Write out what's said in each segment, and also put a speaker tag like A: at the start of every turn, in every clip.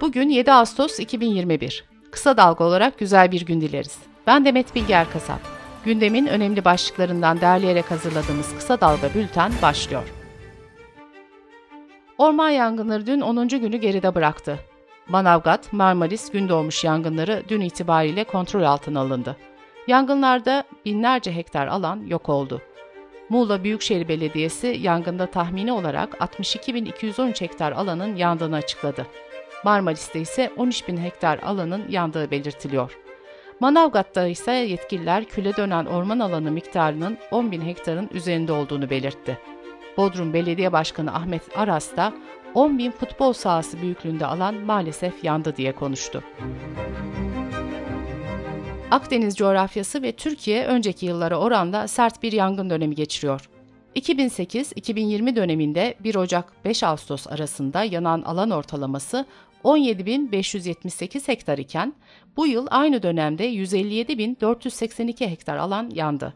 A: Bugün 7 Ağustos 2021. Kısa dalga olarak güzel bir gün dileriz. Ben Demet Bilge Erkasap. Gündemin önemli başlıklarından derleyerek hazırladığımız Kısa Dalga Bülten başlıyor. Orman yangınları dün 10. günü geride bıraktı. Manavgat, Marmaris, Gündoğmuş yangınları dün itibariyle kontrol altına alındı. Yangınlarda binlerce hektar alan yok oldu. Muğla Büyükşehir Belediyesi yangında tahmini olarak 62.213 hektar alanın yandığını açıkladı. Marmaris'te ise 13.000 hektar alanın yandığı belirtiliyor. Manavgat'ta ise yetkililer küle dönen orman alanı miktarının 10.000 hektarın üzerinde olduğunu belirtti. Bodrum Belediye Başkanı Ahmet Aras da 10.000 futbol sahası büyüklüğünde alan maalesef yandı diye konuştu. Akdeniz coğrafyası ve Türkiye önceki yıllara oranla sert bir yangın dönemi geçiriyor. 2008-2020 döneminde 1 Ocak-5 Ağustos arasında yanan alan ortalaması 17.578 hektar iken bu yıl aynı dönemde 157.482 hektar alan yandı.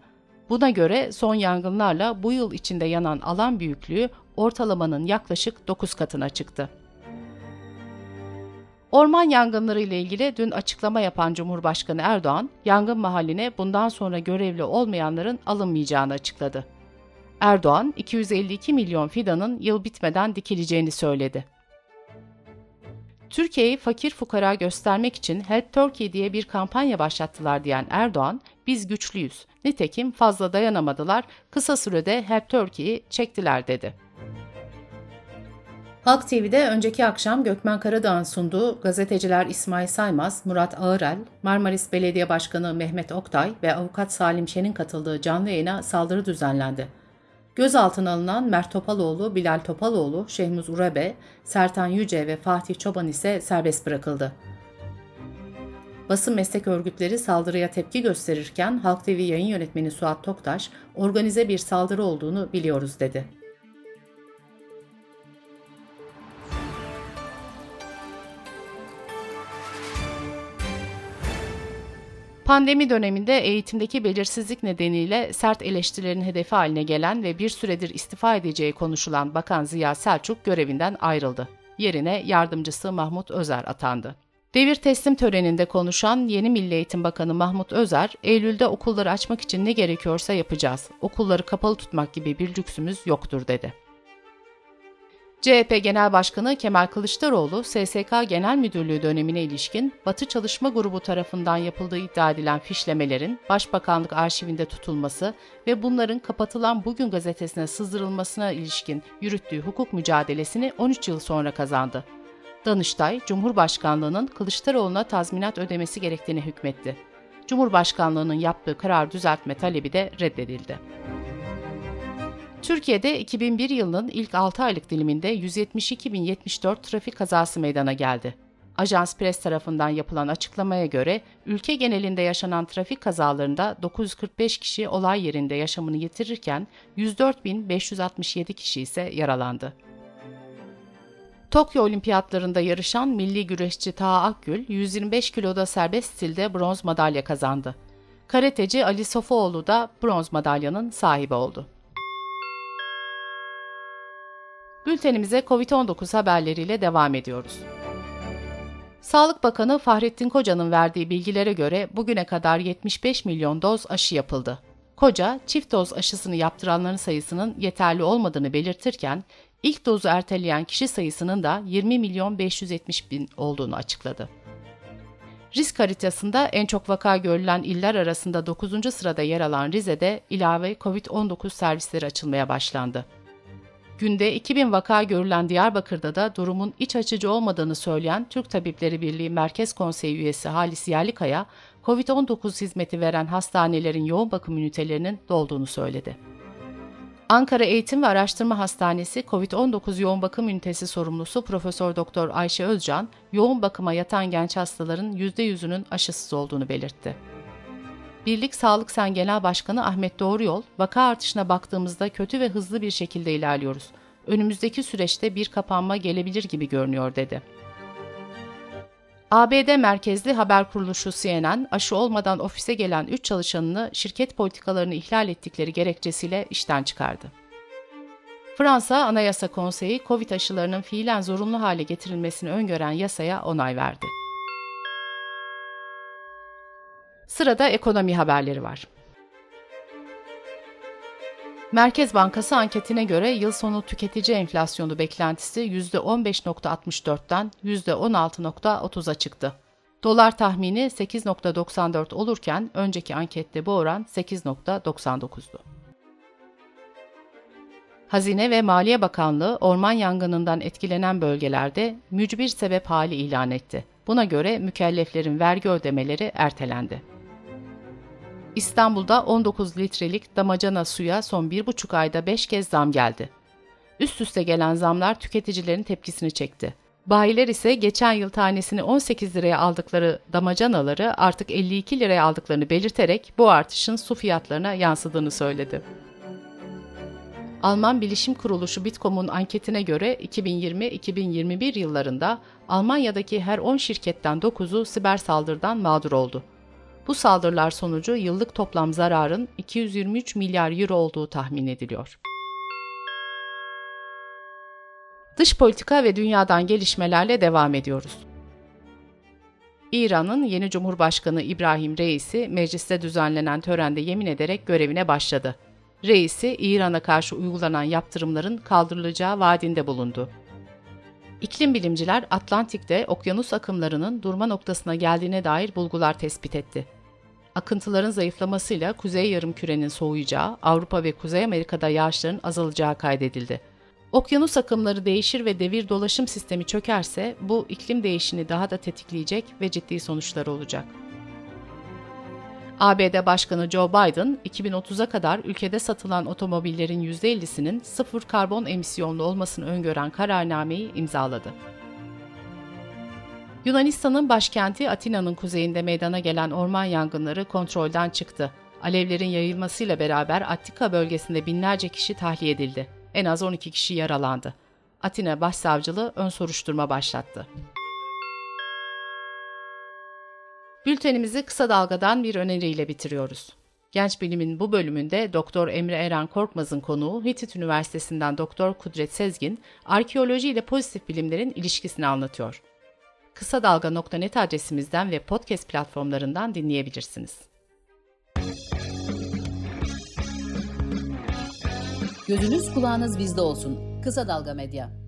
A: Buna göre son yangınlarla bu yıl içinde yanan alan büyüklüğü ortalamanın yaklaşık 9 katına çıktı. Orman yangınları ile ilgili dün açıklama yapan Cumhurbaşkanı Erdoğan, yangın mahalline bundan sonra görevli olmayanların alınmayacağını açıkladı. Erdoğan, 252 milyon fidanın yıl bitmeden dikileceğini söyledi. Türkiye'yi fakir fukara göstermek için Help Turkey diye bir kampanya başlattılar diyen Erdoğan, biz güçlüyüz. Nitekim fazla dayanamadılar, kısa sürede Help Turkey'yi çektiler dedi. Halk TV'de önceki akşam Gökmen Karadağ'ın sunduğu gazeteciler İsmail Saymaz, Murat Ağırel, Marmaris Belediye Başkanı Mehmet Oktay ve avukat Salim Şen'in katıldığı canlı yayına saldırı düzenlendi. Gözaltına alınan Mert Topaloğlu, Bilal Topaloğlu, Şehmuz Urabe, Sertan Yüce ve Fatih Çoban ise serbest bırakıldı. Basın meslek örgütleri saldırıya tepki gösterirken Halk TV yayın yönetmeni Suat Toktaş, organize bir saldırı olduğunu biliyoruz dedi. Pandemi döneminde eğitimdeki belirsizlik nedeniyle sert eleştirilerin hedefi haline gelen ve bir süredir istifa edeceği konuşulan Bakan Ziya Selçuk görevinden ayrıldı. Yerine yardımcısı Mahmut Özer atandı. Devir teslim töreninde konuşan yeni Milli Eğitim Bakanı Mahmut Özer, Eylül'de okulları açmak için ne gerekiyorsa yapacağız. Okulları kapalı tutmak gibi bir lüksümüz yoktur dedi. CHP Genel Başkanı Kemal Kılıçdaroğlu, SSK Genel Müdürlüğü dönemine ilişkin Batı Çalışma Grubu tarafından yapıldığı iddia edilen fişlemelerin Başbakanlık arşivinde tutulması ve bunların kapatılan Bugün gazetesine sızdırılmasına ilişkin yürüttüğü hukuk mücadelesini 13 yıl sonra kazandı. Danıştay, Cumhurbaşkanlığının Kılıçdaroğlu'na tazminat ödemesi gerektiğini hükmetti. Cumhurbaşkanlığının yaptığı karar düzeltme talebi de reddedildi. Türkiye'de 2001 yılının ilk 6 aylık diliminde 172.074 trafik kazası meydana geldi. Ajans Press tarafından yapılan açıklamaya göre ülke genelinde yaşanan trafik kazalarında 945 kişi olay yerinde yaşamını yitirirken 104.567 kişi ise yaralandı. Tokyo Olimpiyatlarında yarışan milli güreşçi Taha Akgül 125 kiloda serbest stilde bronz madalya kazandı. Karateci Ali Sofuoğlu da bronz madalyanın sahibi oldu. Bültenimize COVID-19 haberleriyle devam ediyoruz. Sağlık Bakanı Fahrettin Koca'nın verdiği bilgilere göre bugüne kadar 75 milyon doz aşı yapıldı. Koca, çift doz aşısını yaptıranların sayısının yeterli olmadığını belirtirken, ilk dozu erteleyen kişi sayısının da 20 milyon 570 bin olduğunu açıkladı. Risk haritasında en çok vaka görülen iller arasında 9. sırada yer alan Rize'de ilave COVID-19 servisleri açılmaya başlandı. Günde 2000 vaka görülen Diyarbakır'da da durumun iç açıcı olmadığını söyleyen Türk Tabipleri Birliği Merkez Konseyi üyesi Halis Yerlikaya, COVID-19 hizmeti veren hastanelerin yoğun bakım ünitelerinin dolduğunu söyledi. Ankara Eğitim ve Araştırma Hastanesi COVID-19 yoğun bakım ünitesi sorumlusu Profesör Doktor Ayşe Özcan, yoğun bakıma yatan genç hastaların %100'ünün aşısız olduğunu belirtti. Birlik Sağlık Sen Genel Başkanı Ahmet Doğruyol, vaka artışına baktığımızda kötü ve hızlı bir şekilde ilerliyoruz. Önümüzdeki süreçte bir kapanma gelebilir gibi görünüyor dedi. ABD merkezli haber kuruluşu CNN, aşı olmadan ofise gelen 3 çalışanını şirket politikalarını ihlal ettikleri gerekçesiyle işten çıkardı. Fransa Anayasa Konseyi Covid aşılarının fiilen zorunlu hale getirilmesini öngören yasaya onay verdi. Sırada ekonomi haberleri var. Merkez Bankası anketine göre yıl sonu tüketici enflasyonu beklentisi %15.64'ten %16.30'a çıktı. Dolar tahmini 8.94 olurken önceki ankette bu oran 8.99'du. Hazine ve Maliye Bakanlığı orman yangınından etkilenen bölgelerde mücbir sebep hali ilan etti. Buna göre mükelleflerin vergi ödemeleri ertelendi. İstanbul'da 19 litrelik damacana suya son 1,5 ayda 5 kez zam geldi. Üst üste gelen zamlar tüketicilerin tepkisini çekti. Bayiler ise geçen yıl tanesini 18 liraya aldıkları damacanaları artık 52 liraya aldıklarını belirterek bu artışın su fiyatlarına yansıdığını söyledi. Alman Bilişim Kuruluşu Bitkom'un anketine göre 2020-2021 yıllarında Almanya'daki her 10 şirketten 9'u siber saldırıdan mağdur oldu. Bu saldırılar sonucu yıllık toplam zararın 223 milyar euro olduğu tahmin ediliyor. Dış politika ve dünyadan gelişmelerle devam ediyoruz. İran'ın yeni Cumhurbaşkanı İbrahim Reisi mecliste düzenlenen törende yemin ederek görevine başladı. Reisi İran'a karşı uygulanan yaptırımların kaldırılacağı vaadinde bulundu. İklim bilimciler Atlantik'te okyanus akımlarının durma noktasına geldiğine dair bulgular tespit etti. Akıntıların zayıflamasıyla kuzey yarımkürenin soğuyacağı, Avrupa ve Kuzey Amerika'da yağışların azalacağı kaydedildi. Okyanus akımları değişir ve devir dolaşım sistemi çökerse bu iklim değişini daha da tetikleyecek ve ciddi sonuçları olacak. ABD Başkanı Joe Biden, 2030'a kadar ülkede satılan otomobillerin %50'sinin sıfır karbon emisyonlu olmasını öngören kararnameyi imzaladı. Yunanistan'ın başkenti Atina'nın kuzeyinde meydana gelen orman yangınları kontrolden çıktı. Alevlerin yayılmasıyla beraber Attika bölgesinde binlerce kişi tahliye edildi. En az 12 kişi yaralandı. Atina Başsavcılığı ön soruşturma başlattı. Bültenimizi kısa dalgadan bir öneriyle bitiriyoruz. Genç Bilim'in bu bölümünde Doktor Emre Eren Korkmaz'ın konuğu Hitit Üniversitesi'nden Doktor Kudret Sezgin, arkeoloji ile pozitif bilimlerin ilişkisini anlatıyor. Kısa Dalga.net adresimizden ve podcast platformlarından dinleyebilirsiniz.
B: Gözünüz kulağınız bizde olsun. Kısa Dalga Medya.